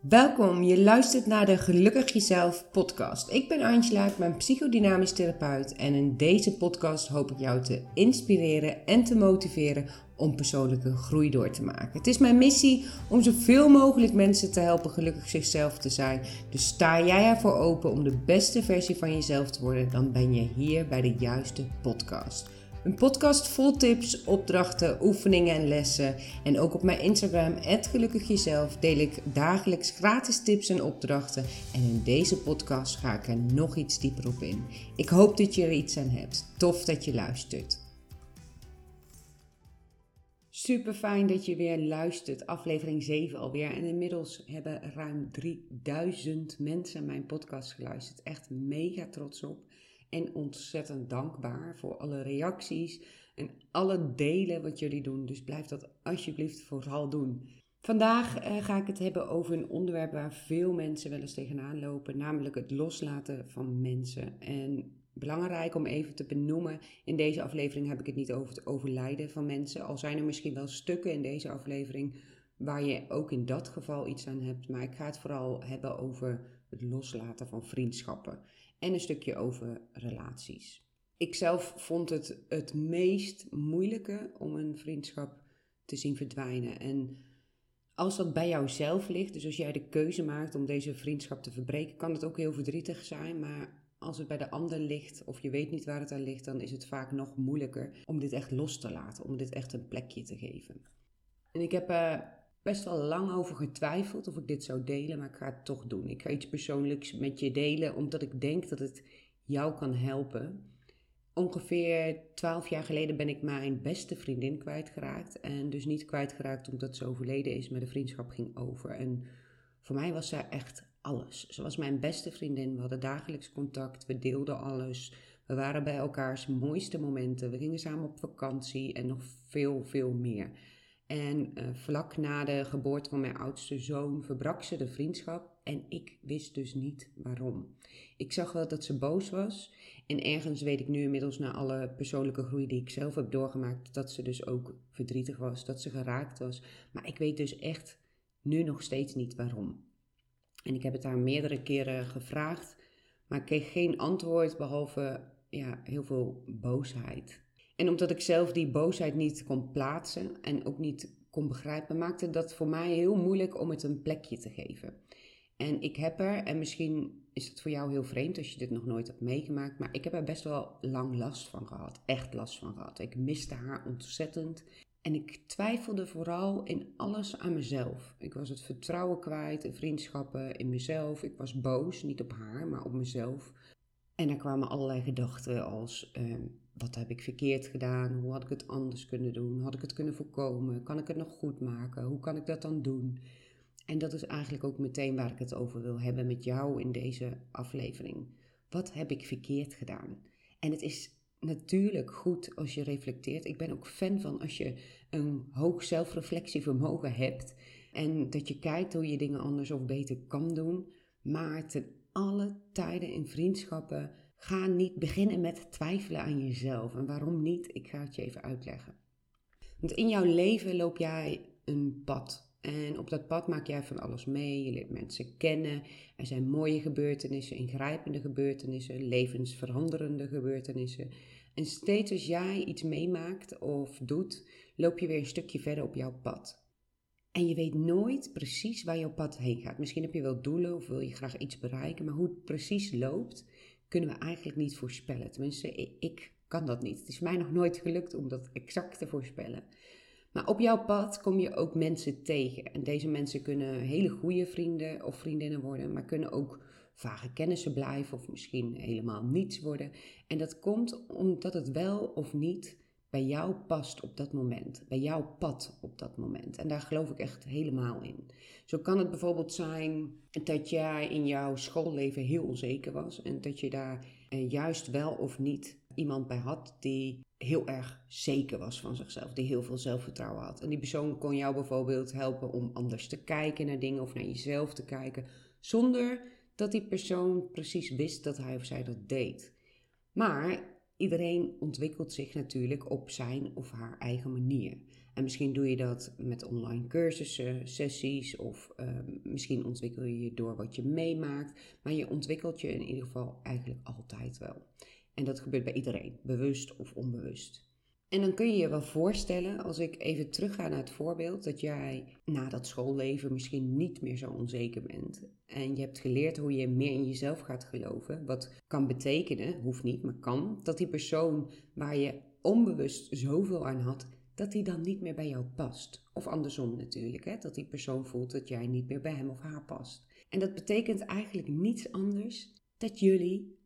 Welkom, je luistert naar de Gelukkig Jezelf podcast. Ik ben Angela, ik ben psychodynamisch therapeut en in deze podcast hoop ik jou te inspireren en te motiveren om persoonlijke groei door te maken. Het is mijn missie om zoveel mogelijk mensen te helpen gelukkig zichzelf te zijn. Dus sta jij ervoor open om de beste versie van jezelf te worden, dan ben je hier bij de juiste podcast. Een podcast vol tips, opdrachten, oefeningen en lessen. En ook op mijn Instagram, @gelukkigjezelf, deel ik dagelijks gratis tips en opdrachten. En in deze podcast ga ik er nog iets dieper op in. Ik hoop dat je er iets aan hebt. Tof dat je luistert. Super fijn dat je weer luistert. Aflevering 7 alweer. En inmiddels hebben ruim 3000 mensen mijn podcast geluisterd. Echt mega trots op. En ontzettend dankbaar voor alle reacties en alle delen wat jullie doen. Dus blijf dat alsjeblieft vooral doen. Vandaag eh, ga ik het hebben over een onderwerp waar veel mensen wel eens tegenaan lopen, namelijk het loslaten van mensen. En belangrijk om even te benoemen, in deze aflevering heb ik het niet over het overlijden van mensen, al zijn er misschien wel stukken in deze aflevering waar je ook in dat geval iets aan hebt, maar ik ga het vooral hebben over het loslaten van vriendschappen en een stukje over relaties. Ik zelf vond het het meest moeilijke om een vriendschap te zien verdwijnen. En als dat bij jou zelf ligt, dus als jij de keuze maakt om deze vriendschap te verbreken, kan het ook heel verdrietig zijn. Maar als het bij de ander ligt of je weet niet waar het aan ligt, dan is het vaak nog moeilijker om dit echt los te laten, om dit echt een plekje te geven. En ik heb er best wel lang over getwijfeld of ik dit zou delen, maar ik ga het toch doen. Ik ga iets persoonlijks met je delen, omdat ik denk dat het jou kan helpen. Ongeveer twaalf jaar geleden ben ik mijn beste vriendin kwijtgeraakt. En dus niet kwijtgeraakt omdat ze overleden is, maar de vriendschap ging over. En voor mij was zij echt alles. Ze was mijn beste vriendin. We hadden dagelijks contact. We deelden alles. We waren bij elkaars mooiste momenten. We gingen samen op vakantie en nog veel, veel meer. En uh, vlak na de geboorte van mijn oudste zoon verbrak ze de vriendschap en ik wist dus niet waarom. Ik zag wel dat ze boos was en ergens weet ik nu inmiddels na alle persoonlijke groei die ik zelf heb doorgemaakt dat ze dus ook verdrietig was, dat ze geraakt was. Maar ik weet dus echt nu nog steeds niet waarom. En ik heb het haar meerdere keren gevraagd, maar ik kreeg geen antwoord behalve ja, heel veel boosheid. En omdat ik zelf die boosheid niet kon plaatsen en ook niet kon begrijpen, maakte dat voor mij heel moeilijk om het een plekje te geven. En ik heb er, en misschien is het voor jou heel vreemd als je dit nog nooit hebt meegemaakt, maar ik heb er best wel lang last van gehad. Echt last van gehad. Ik miste haar ontzettend. En ik twijfelde vooral in alles aan mezelf. Ik was het vertrouwen kwijt in vriendschappen, in mezelf. Ik was boos, niet op haar, maar op mezelf. En er kwamen allerlei gedachten als: ehm, wat heb ik verkeerd gedaan? Hoe had ik het anders kunnen doen? Had ik het kunnen voorkomen? Kan ik het nog goed maken? Hoe kan ik dat dan doen? En dat is eigenlijk ook meteen waar ik het over wil hebben met jou in deze aflevering. Wat heb ik verkeerd gedaan? En het is natuurlijk goed als je reflecteert. Ik ben ook fan van als je een hoog zelfreflectievermogen hebt en dat je kijkt hoe je dingen anders of beter kan doen. Maar ten alle tijden in vriendschappen Ga niet beginnen met twijfelen aan jezelf. En waarom niet? Ik ga het je even uitleggen. Want in jouw leven loop jij een pad. En op dat pad maak jij van alles mee. Je leert mensen kennen. Er zijn mooie gebeurtenissen, ingrijpende gebeurtenissen, levensveranderende gebeurtenissen. En steeds als jij iets meemaakt of doet, loop je weer een stukje verder op jouw pad. En je weet nooit precies waar jouw pad heen gaat. Misschien heb je wel doelen of wil je graag iets bereiken, maar hoe het precies loopt, kunnen we eigenlijk niet voorspellen. Tenminste, ik kan dat niet. Het is mij nog nooit gelukt om dat exact te voorspellen. Maar op jouw pad kom je ook mensen tegen. En deze mensen kunnen hele goede vrienden of vriendinnen worden, maar kunnen ook vage kennissen blijven of misschien helemaal niets worden. En dat komt omdat het wel of niet bij jou past op dat moment, bij jouw pad op dat moment. En daar geloof ik echt helemaal in. Zo kan het bijvoorbeeld zijn dat jij in jouw schoolleven heel onzeker was en dat je daar eh, juist wel of niet iemand bij had die heel erg zeker was van zichzelf, die heel veel zelfvertrouwen had. En die persoon kon jou bijvoorbeeld helpen om anders te kijken naar dingen of naar jezelf te kijken, zonder dat die persoon precies wist dat hij of zij dat deed. Maar iedereen ontwikkelt zich natuurlijk op zijn of haar eigen manier. En misschien doe je dat met online cursussen, sessies of ehm, misschien ontwikkel je je door wat je meemaakt. Maar je ontwikkelt je in ieder geval eigenlijk altijd wel. En dat gebeurt bij iedereen, bewust of onbewust. En dan kun je je wel voorstellen, als ik even terugga naar het voorbeeld, dat jij na dat schoolleven misschien niet meer zo onzeker bent. En je hebt geleerd hoe je meer in jezelf gaat geloven. Wat kan betekenen, hoeft niet, maar kan, dat die persoon waar je onbewust zoveel aan had, dat die dan niet meer bij jou past. Of andersom natuurlijk, hè? dat die persoon voelt dat jij niet meer bij hem of haar past. En dat betekent eigenlijk niets anders dat jullie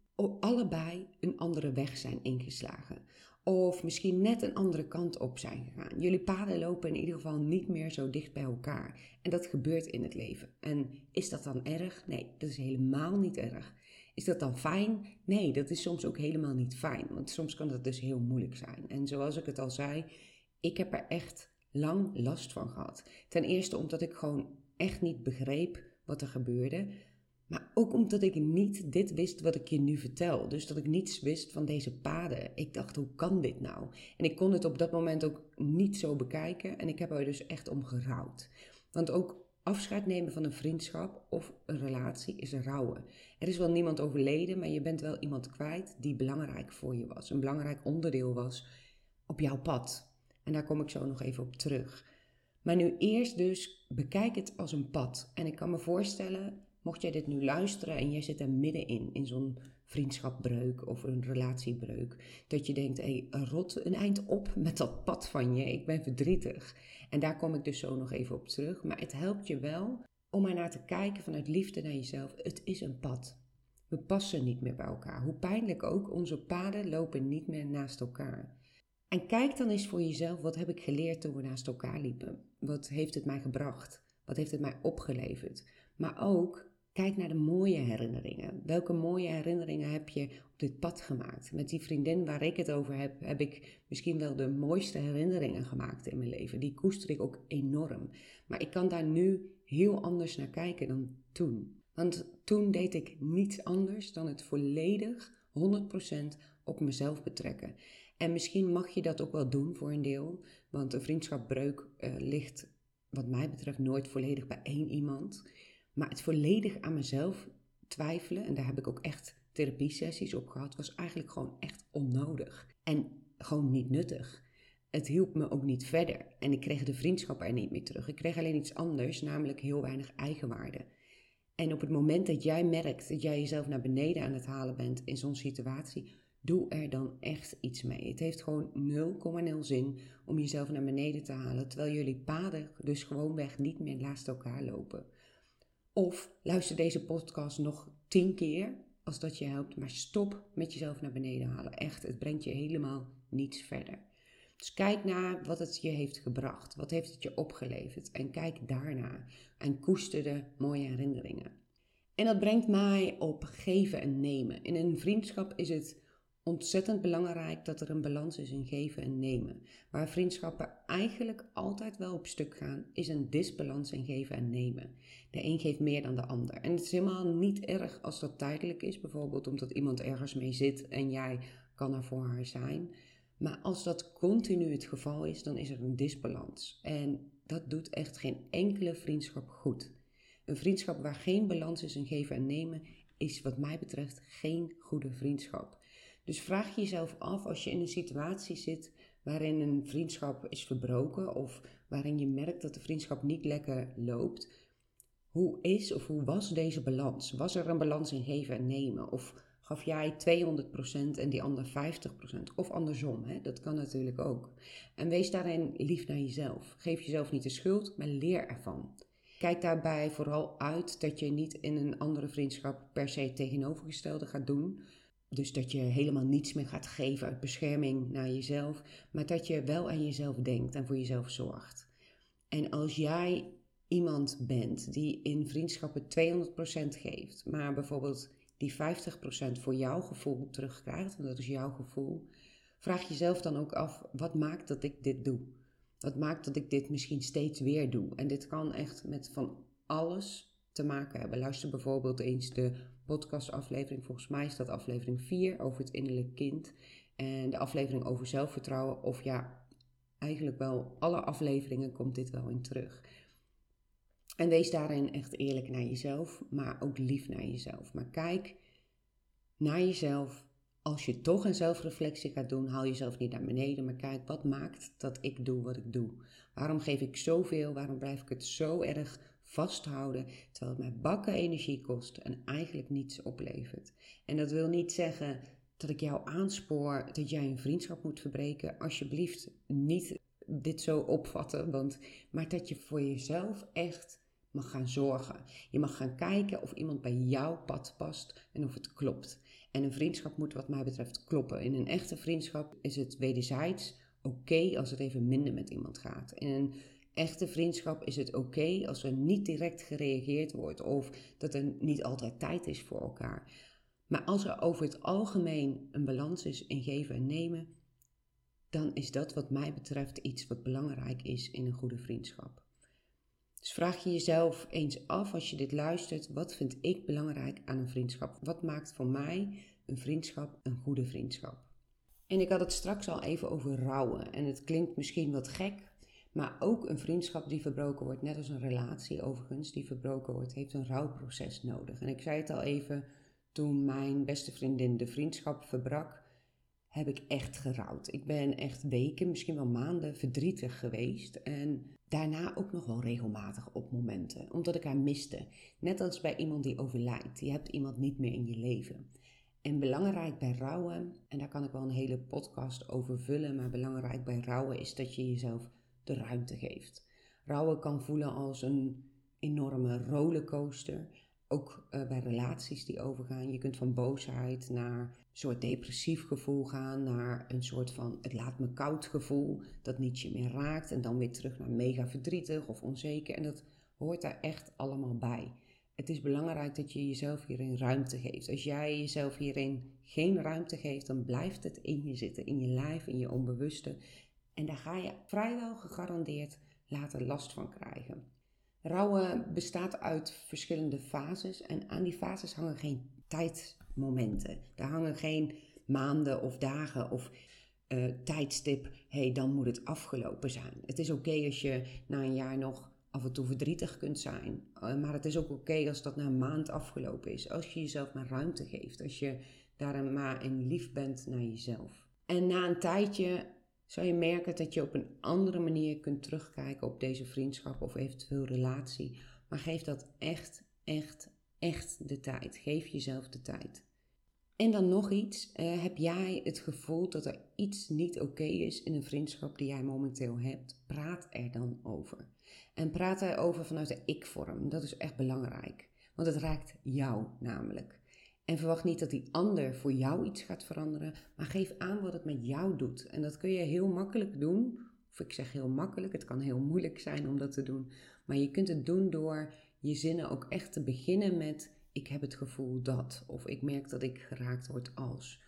allebei een andere weg zijn ingeslagen. Of misschien net een andere kant op zijn gegaan. Jullie paden lopen in ieder geval niet meer zo dicht bij elkaar. En dat gebeurt in het leven. En is dat dan erg? Nee, dat is helemaal niet erg. Is dat dan fijn? Nee, dat is soms ook helemaal niet fijn. Want soms kan dat dus heel moeilijk zijn. En zoals ik het al zei, ik heb er echt lang last van gehad. Ten eerste omdat ik gewoon echt niet begreep wat er gebeurde. Maar ook omdat ik niet dit wist wat ik je nu vertel. Dus dat ik niets wist van deze paden. Ik dacht, hoe kan dit nou? En ik kon het op dat moment ook niet zo bekijken. En ik heb er dus echt om gerouwd. Want ook afscheid nemen van een vriendschap of een relatie is een rouwen. Er is wel niemand overleden, maar je bent wel iemand kwijt die belangrijk voor je was. Een belangrijk onderdeel was op jouw pad. En daar kom ik zo nog even op terug. Maar nu eerst dus bekijk het als een pad. En ik kan me voorstellen Mocht jij dit nu luisteren en jij zit er middenin, in zo'n vriendschapbreuk of een relatiebreuk, dat je denkt, hé, hey, rot een eind op met dat pad van je, ik ben verdrietig. En daar kom ik dus zo nog even op terug, maar het helpt je wel om er naar te kijken vanuit liefde naar jezelf. Het is een pad. We passen niet meer bij elkaar. Hoe pijnlijk ook, onze paden lopen niet meer naast elkaar. En kijk dan eens voor jezelf, wat heb ik geleerd toen we naast elkaar liepen? Wat heeft het mij gebracht? Wat heeft het mij opgeleverd? Maar ook, Kijk naar de mooie herinneringen. Welke mooie herinneringen heb je op dit pad gemaakt? Met die vriendin waar ik het over heb, heb ik misschien wel de mooiste herinneringen gemaakt in mijn leven. Die koester ik ook enorm. Maar ik kan daar nu heel anders naar kijken dan toen. Want toen deed ik niets anders dan het volledig 100% op mezelf betrekken. En misschien mag je dat ook wel doen voor een deel, want een vriendschapbreuk uh, ligt, wat mij betreft, nooit volledig bij één iemand. Maar het volledig aan mezelf twijfelen, en daar heb ik ook echt therapiesessies op gehad, was eigenlijk gewoon echt onnodig. En gewoon niet nuttig. Het hielp me ook niet verder. En ik kreeg de vriendschap er niet meer terug. Ik kreeg alleen iets anders, namelijk heel weinig eigenwaarde. En op het moment dat jij merkt dat jij jezelf naar beneden aan het halen bent in zo'n situatie, doe er dan echt iets mee. Het heeft gewoon 0,0 zin om jezelf naar beneden te halen, terwijl jullie paden dus gewoonweg niet meer naast elkaar lopen. Of luister deze podcast nog tien keer als dat je helpt. Maar stop met jezelf naar beneden halen. Echt, het brengt je helemaal niets verder. Dus kijk naar wat het je heeft gebracht. Wat heeft het je opgeleverd? En kijk daarna. En koester de mooie herinneringen. En dat brengt mij op geven en nemen. In een vriendschap is het ontzettend belangrijk dat er een balans is in geven en nemen. Waar vriendschappen eigenlijk altijd wel op stuk gaan, is een disbalans in geven en nemen. De een geeft meer dan de ander. En het is helemaal niet erg als dat tijdelijk is, bijvoorbeeld omdat iemand ergens mee zit en jij kan er voor haar zijn. Maar als dat continu het geval is, dan is er een disbalans. En dat doet echt geen enkele vriendschap goed. Een vriendschap waar geen balans is in geven en nemen, is wat mij betreft geen goede vriendschap. Dus vraag jezelf af als je in een situatie zit waarin een vriendschap is verbroken of waarin je merkt dat de vriendschap niet lekker loopt. Hoe is of hoe was deze balans? Was er een balans in geven en nemen? Of gaf jij 200% en die ander 50%? Of andersom, hè? dat kan natuurlijk ook. En wees daarin lief naar jezelf. Geef jezelf niet de schuld, maar leer ervan. Kijk daarbij vooral uit dat je niet in een andere vriendschap per se tegenovergestelde gaat doen. Dus dat je helemaal niets meer gaat geven uit bescherming naar jezelf, maar dat je wel aan jezelf denkt en voor jezelf zorgt. En als jij iemand bent die in vriendschappen 200% geeft, maar bijvoorbeeld die 50% voor jouw gevoel terugkrijgt, want dat is jouw gevoel, vraag jezelf dan ook af: wat maakt dat ik dit doe? Wat maakt dat ik dit misschien steeds weer doe? En dit kan echt met van alles te maken hebben. Luister bijvoorbeeld eens de podcastaflevering. Volgens mij is dat aflevering 4 over het innerlijk kind. En de aflevering over zelfvertrouwen. Of ja, eigenlijk wel alle afleveringen komt dit wel in terug. En wees daarin echt eerlijk naar jezelf, maar ook lief naar jezelf. Maar kijk naar jezelf. Als je toch een zelfreflectie gaat doen, haal jezelf niet naar beneden, maar kijk wat maakt dat ik doe wat ik doe. Waarom geef ik zoveel? Waarom blijf ik het zo erg vasthouden, terwijl het mij bakken energie kost en eigenlijk niets oplevert? En dat wil niet zeggen dat ik jou aanspoor dat jij een vriendschap moet verbreken. Alsjeblieft, niet dit zo opvatten, want, maar dat je voor jezelf echt mag gaan zorgen. Je mag gaan kijken of iemand bij jouw pad past en of het klopt. En een vriendschap moet wat mij betreft kloppen. In een echte vriendschap is het wederzijds oké als het even minder met iemand gaat. Echte vriendschap is het oké als er niet direct gereageerd wordt of dat er niet altijd tijd is voor elkaar. Maar als er over het algemeen een balans is in geven en nemen, dan is dat wat mij betreft iets wat belangrijk is in een goede vriendschap. Dus vraag je jezelf eens af als je dit luistert, wat vind ik belangrijk aan een vriendschap? Wat maakt voor mij een vriendschap een goede vriendschap? En ik had het straks al even over rouwen. En het klinkt misschien wat gek, maar ook een vriendschap die verbroken wordt, net als een relatie overigens, die verbroken wordt, heeft een rouwproces nodig. En ik zei het al even, toen mijn beste vriendin de vriendschap verbrak, heb ik echt gerouwd. Ik ben echt weken, misschien wel maanden verdrietig geweest. En daarna ook nog wel regelmatig op momenten, omdat ik haar miste. Net als bij iemand die overlijdt. Je hebt iemand niet meer in je leven. En belangrijk bij rouwen, en daar kan ik wel een hele podcast over vullen, maar belangrijk bij rouwen is dat je jezelf de ruimte geeft. Rouwen kan voelen als een enorme rollercoaster. Ook uh, bij relaties die overgaan. Je kunt van boosheid naar een soort depressief gevoel gaan, naar een soort van het laat me koud gevoel, dat niet je meer raakt. En dan weer terug naar mega verdrietig of onzeker. En dat hoort daar echt allemaal bij. Het is belangrijk dat je jezelf hierin ruimte geeft. Als jij jezelf hierin geen ruimte geeft, dan blijft het in je zitten, in je lijf, in je onbewuste. En daar ga je vrijwel gegarandeerd later last van krijgen. Rouwen bestaat uit verschillende fases en aan die fases hangen geen tijdmomenten. Daar hangen geen maanden of dagen of uh, tijdstip, hey, dan moet het afgelopen zijn. Het is oké als je na een jaar nog af en toe verdrietig kunt zijn, uh, maar het is ook oké als dat na een maand afgelopen is. Als je jezelf maar ruimte geeft, als je daar maar in lief bent naar jezelf. En na een tijdje zal je merken dat je op een andere manier kunt terugkijken op deze vriendschap of eventueel relatie. Maar geef dat echt, echt, echt de tijd. Geef jezelf de tijd. En dan nog iets. Uh, heb jij het gevoel dat er iets niet oké is in een vriendschap die jij momenteel hebt? Praat er dan over. En praat erover vanuit de ik-vorm. Dat is echt belangrijk. Want het raakt jou namelijk. En verwacht niet dat die ander voor jou iets gaat veranderen, maar geef aan wat het met jou doet. En dat kun je heel makkelijk doen. Of ik zeg heel makkelijk, het kan heel moeilijk zijn om dat te doen. Maar je kunt het doen door je zinnen ook echt te beginnen met: Ik heb het gevoel dat. Of ik merk dat ik geraakt word als.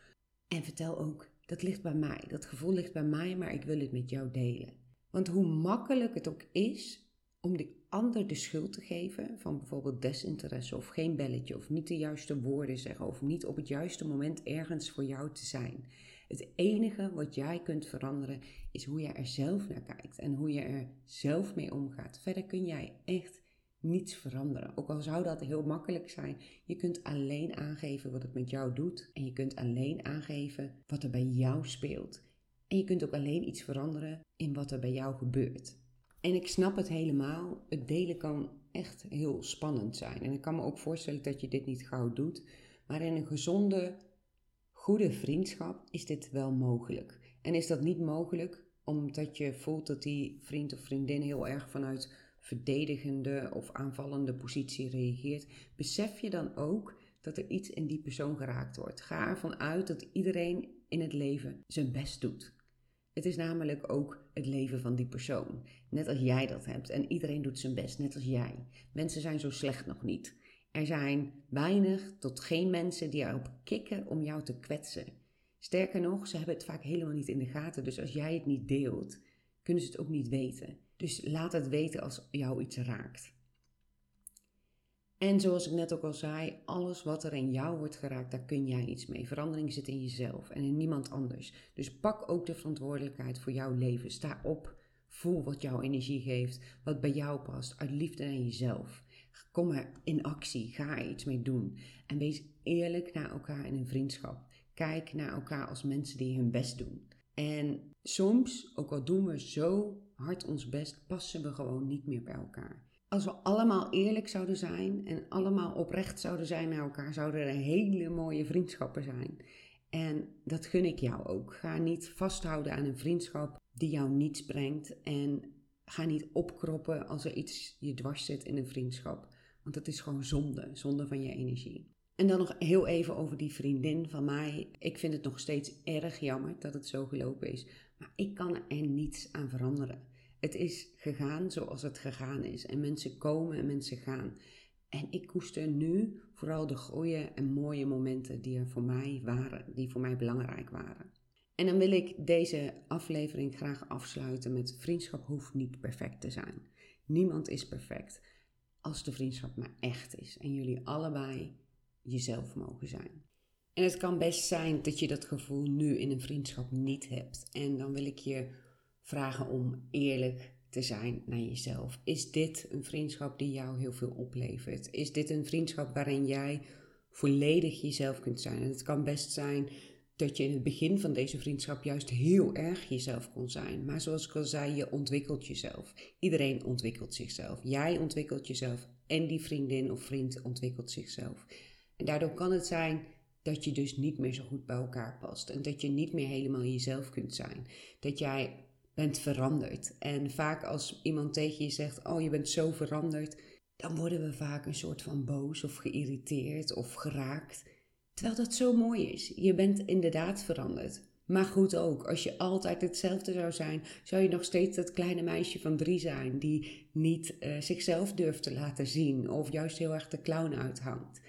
En vertel ook: Dat ligt bij mij. Dat gevoel ligt bij mij, maar ik wil het met jou delen. Want hoe makkelijk het ook is om de ander de schuld te geven van bijvoorbeeld desinteresse of geen belletje of niet de juiste woorden zeggen of niet op het juiste moment ergens voor jou te zijn. Het enige wat jij kunt veranderen is hoe je er zelf naar kijkt en hoe je er zelf mee omgaat. Verder kun jij echt niets veranderen. Ook al zou dat heel makkelijk zijn, je kunt alleen aangeven wat het met jou doet en je kunt alleen aangeven wat er bij jou speelt. En je kunt ook alleen iets veranderen in wat er bij jou gebeurt. En ik snap het helemaal. Het delen kan echt heel spannend zijn. En ik kan me ook voorstellen dat je dit niet gauw doet. Maar in een gezonde, goede vriendschap is dit wel mogelijk. En is dat niet mogelijk omdat je voelt dat die vriend of vriendin heel erg vanuit verdedigende of aanvallende positie reageert, besef je dan ook dat er iets in die persoon geraakt wordt. Ga ervan uit dat iedereen in het leven zijn best doet. Het is namelijk ook het leven van die persoon. Net als jij dat hebt. En iedereen doet zijn best, net als jij. Mensen zijn zo slecht nog niet. Er zijn weinig tot geen mensen die erop kikken om jou te kwetsen. Sterker nog, ze hebben het vaak helemaal niet in de gaten. Dus als jij het niet deelt, kunnen ze het ook niet weten. Dus laat het weten als jou iets raakt. En zoals ik net ook al zei, alles wat er in jou wordt geraakt, daar kun jij iets mee. Verandering zit in jezelf en in niemand anders. Dus pak ook de verantwoordelijkheid voor jouw leven. Sta op, voel wat jouw energie geeft, wat bij jou past, uit liefde naar jezelf. Kom er in actie, ga er iets mee doen. En wees eerlijk naar elkaar in een vriendschap. Kijk naar elkaar als mensen die hun best doen. En soms, ook al doen we zo hard ons best, passen we gewoon niet meer bij elkaar. Als we allemaal eerlijk zouden zijn en allemaal oprecht zouden zijn naar elkaar, zouden er hele mooie vriendschappen zijn. En dat gun ik jou ook. Ga niet vasthouden aan een vriendschap die jou niets brengt. En ga niet opkroppen als er iets je dwars zit in een vriendschap. Want dat is gewoon zonde, zonde van je energie. En dan nog heel even over die vriendin van mij. Ik vind het nog steeds erg jammer dat het zo gelopen is. Maar ik kan er niets aan veranderen. Het is gegaan zoals het gegaan is. En mensen komen en mensen gaan. En ik koester nu vooral de goede en mooie momenten die er voor mij waren, die voor mij belangrijk waren. En dan wil ik deze aflevering graag afsluiten met vriendschap hoeft niet perfect te zijn. Niemand is perfect als de vriendschap maar echt is en jullie allebei jezelf mogen zijn. En het kan best zijn dat je dat gevoel nu in een vriendschap niet hebt. En dan wil ik je vragen om eerlijk te zijn naar jezelf. Is dit een vriendschap die jou heel veel oplevert? Is dit een vriendschap waarin jij volledig jezelf kunt zijn? En het kan best zijn dat je in het begin van deze vriendschap juist heel erg jezelf kon zijn. Maar zoals ik al zei, je ontwikkelt jezelf. Iedereen ontwikkelt zichzelf. Jij ontwikkelt jezelf en die vriendin of vriend ontwikkelt zichzelf. En daardoor kan het zijn dat je dus niet meer zo goed bij elkaar past. En dat je niet meer helemaal jezelf kunt zijn. Dat jij bent veranderd. En vaak als iemand tegen je zegt: Oh, je bent zo veranderd. Dan worden we vaak een soort van boos of geïrriteerd of geraakt. Terwijl dat zo mooi is. Je bent inderdaad veranderd. Maar goed ook, als je altijd hetzelfde zou zijn, zou je nog steeds dat kleine meisje van drie zijn die niet uh, zichzelf durft te laten zien of juist heel erg de clown uithangt.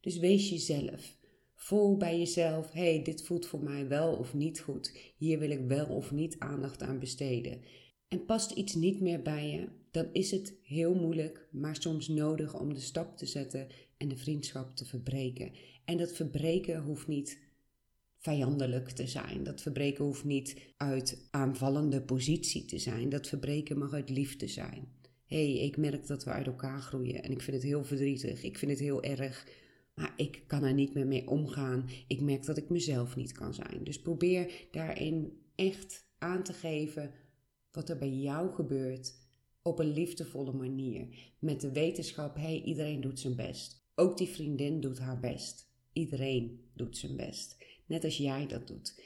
Dus wees jezelf. Voel bij jezelf, hey, dit voelt voor mij wel of niet goed. Hier wil ik wel of niet aandacht aan besteden. En past iets niet meer bij je, dan is het heel moeilijk, maar soms nodig om de stap te zetten en de vriendschap te verbreken. En dat verbreken hoeft niet vijandelijk te zijn. Dat verbreken hoeft niet uit aanvallende positie te zijn. Dat verbreken mag uit liefde zijn. Hey, ik merk dat we uit elkaar groeien en ik vind het heel verdrietig. Ik vind het heel erg maar ik kan er niet meer mee omgaan. Ik merk dat ik mezelf niet kan zijn. Dus probeer daarin echt aan te geven wat er bij jou gebeurt op een liefdevolle manier. Met de wetenschap, hey, iedereen doet zijn best. Ook die vriendin doet haar best. Iedereen doet zijn best. Net als jij dat doet.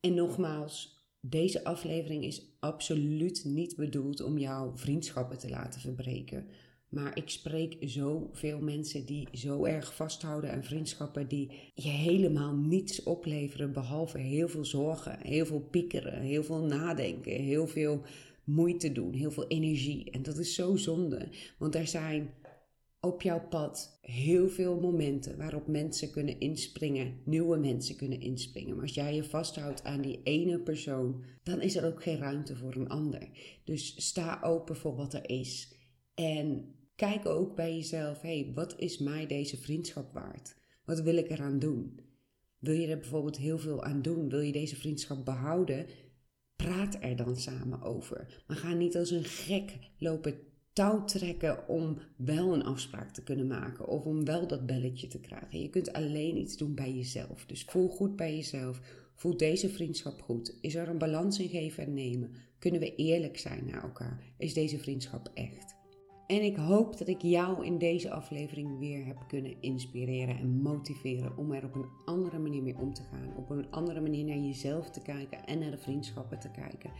En nogmaals, deze aflevering is absoluut niet bedoeld om jouw vriendschappen te laten verbreken. Maar ik spreek zoveel mensen die zo erg vasthouden aan vriendschappen die je helemaal niets opleveren behalve heel veel zorgen, heel veel piekeren, heel veel nadenken, heel veel moeite doen, heel veel energie. En dat is zo zonde, want er zijn op jouw pad heel veel momenten waarop mensen kunnen inspringen, nieuwe mensen kunnen inspringen. Maar als jij je vasthoudt aan die ene persoon, dan is er ook geen ruimte voor een ander. Dus sta open voor wat er is. En Kijk ook bij jezelf, hey, wat is mij deze vriendschap waard? Wat wil ik eraan doen? Wil je er bijvoorbeeld heel veel aan doen? Wil je deze vriendschap behouden? Praat er dan samen over. Maar ga niet als een gek lopen touw trekken om wel een afspraak te kunnen maken of om wel dat belletje te krijgen. Je kunt alleen iets doen bij jezelf. Dus voel goed bij jezelf. Voelt deze vriendschap goed? Is er een balans in geven en nemen? Kunnen we eerlijk zijn naar elkaar? Is deze vriendschap echt? En ik hoop dat ik jou in deze aflevering weer heb kunnen inspireren en motiveren om er op een andere manier mee om te gaan. Op een andere manier naar jezelf te kijken en naar de vriendschappen te kijken.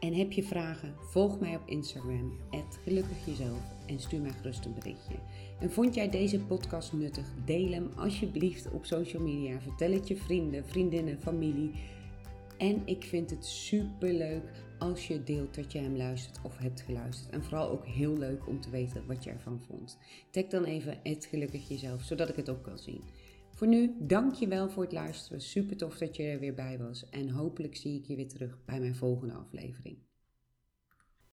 En heb je vragen? Volg mij op Instagram, jezelf en stuur mij gerust een berichtje. En vond jij deze podcast nuttig? Deel hem alsjeblieft op social media. Vertel het je vrienden, vriendinnen, familie. En ik vind het super leuk als je deelt dat je hem luistert of hebt geluisterd. En vooral ook heel leuk om te weten wat je ervan vond. Tag dan even het gelukkig jezelf, zodat ik het ook kan zien. Voor nu, dank je wel voor het luisteren. Super tof dat je er weer bij was. En hopelijk zie ik je weer terug bij mijn volgende aflevering.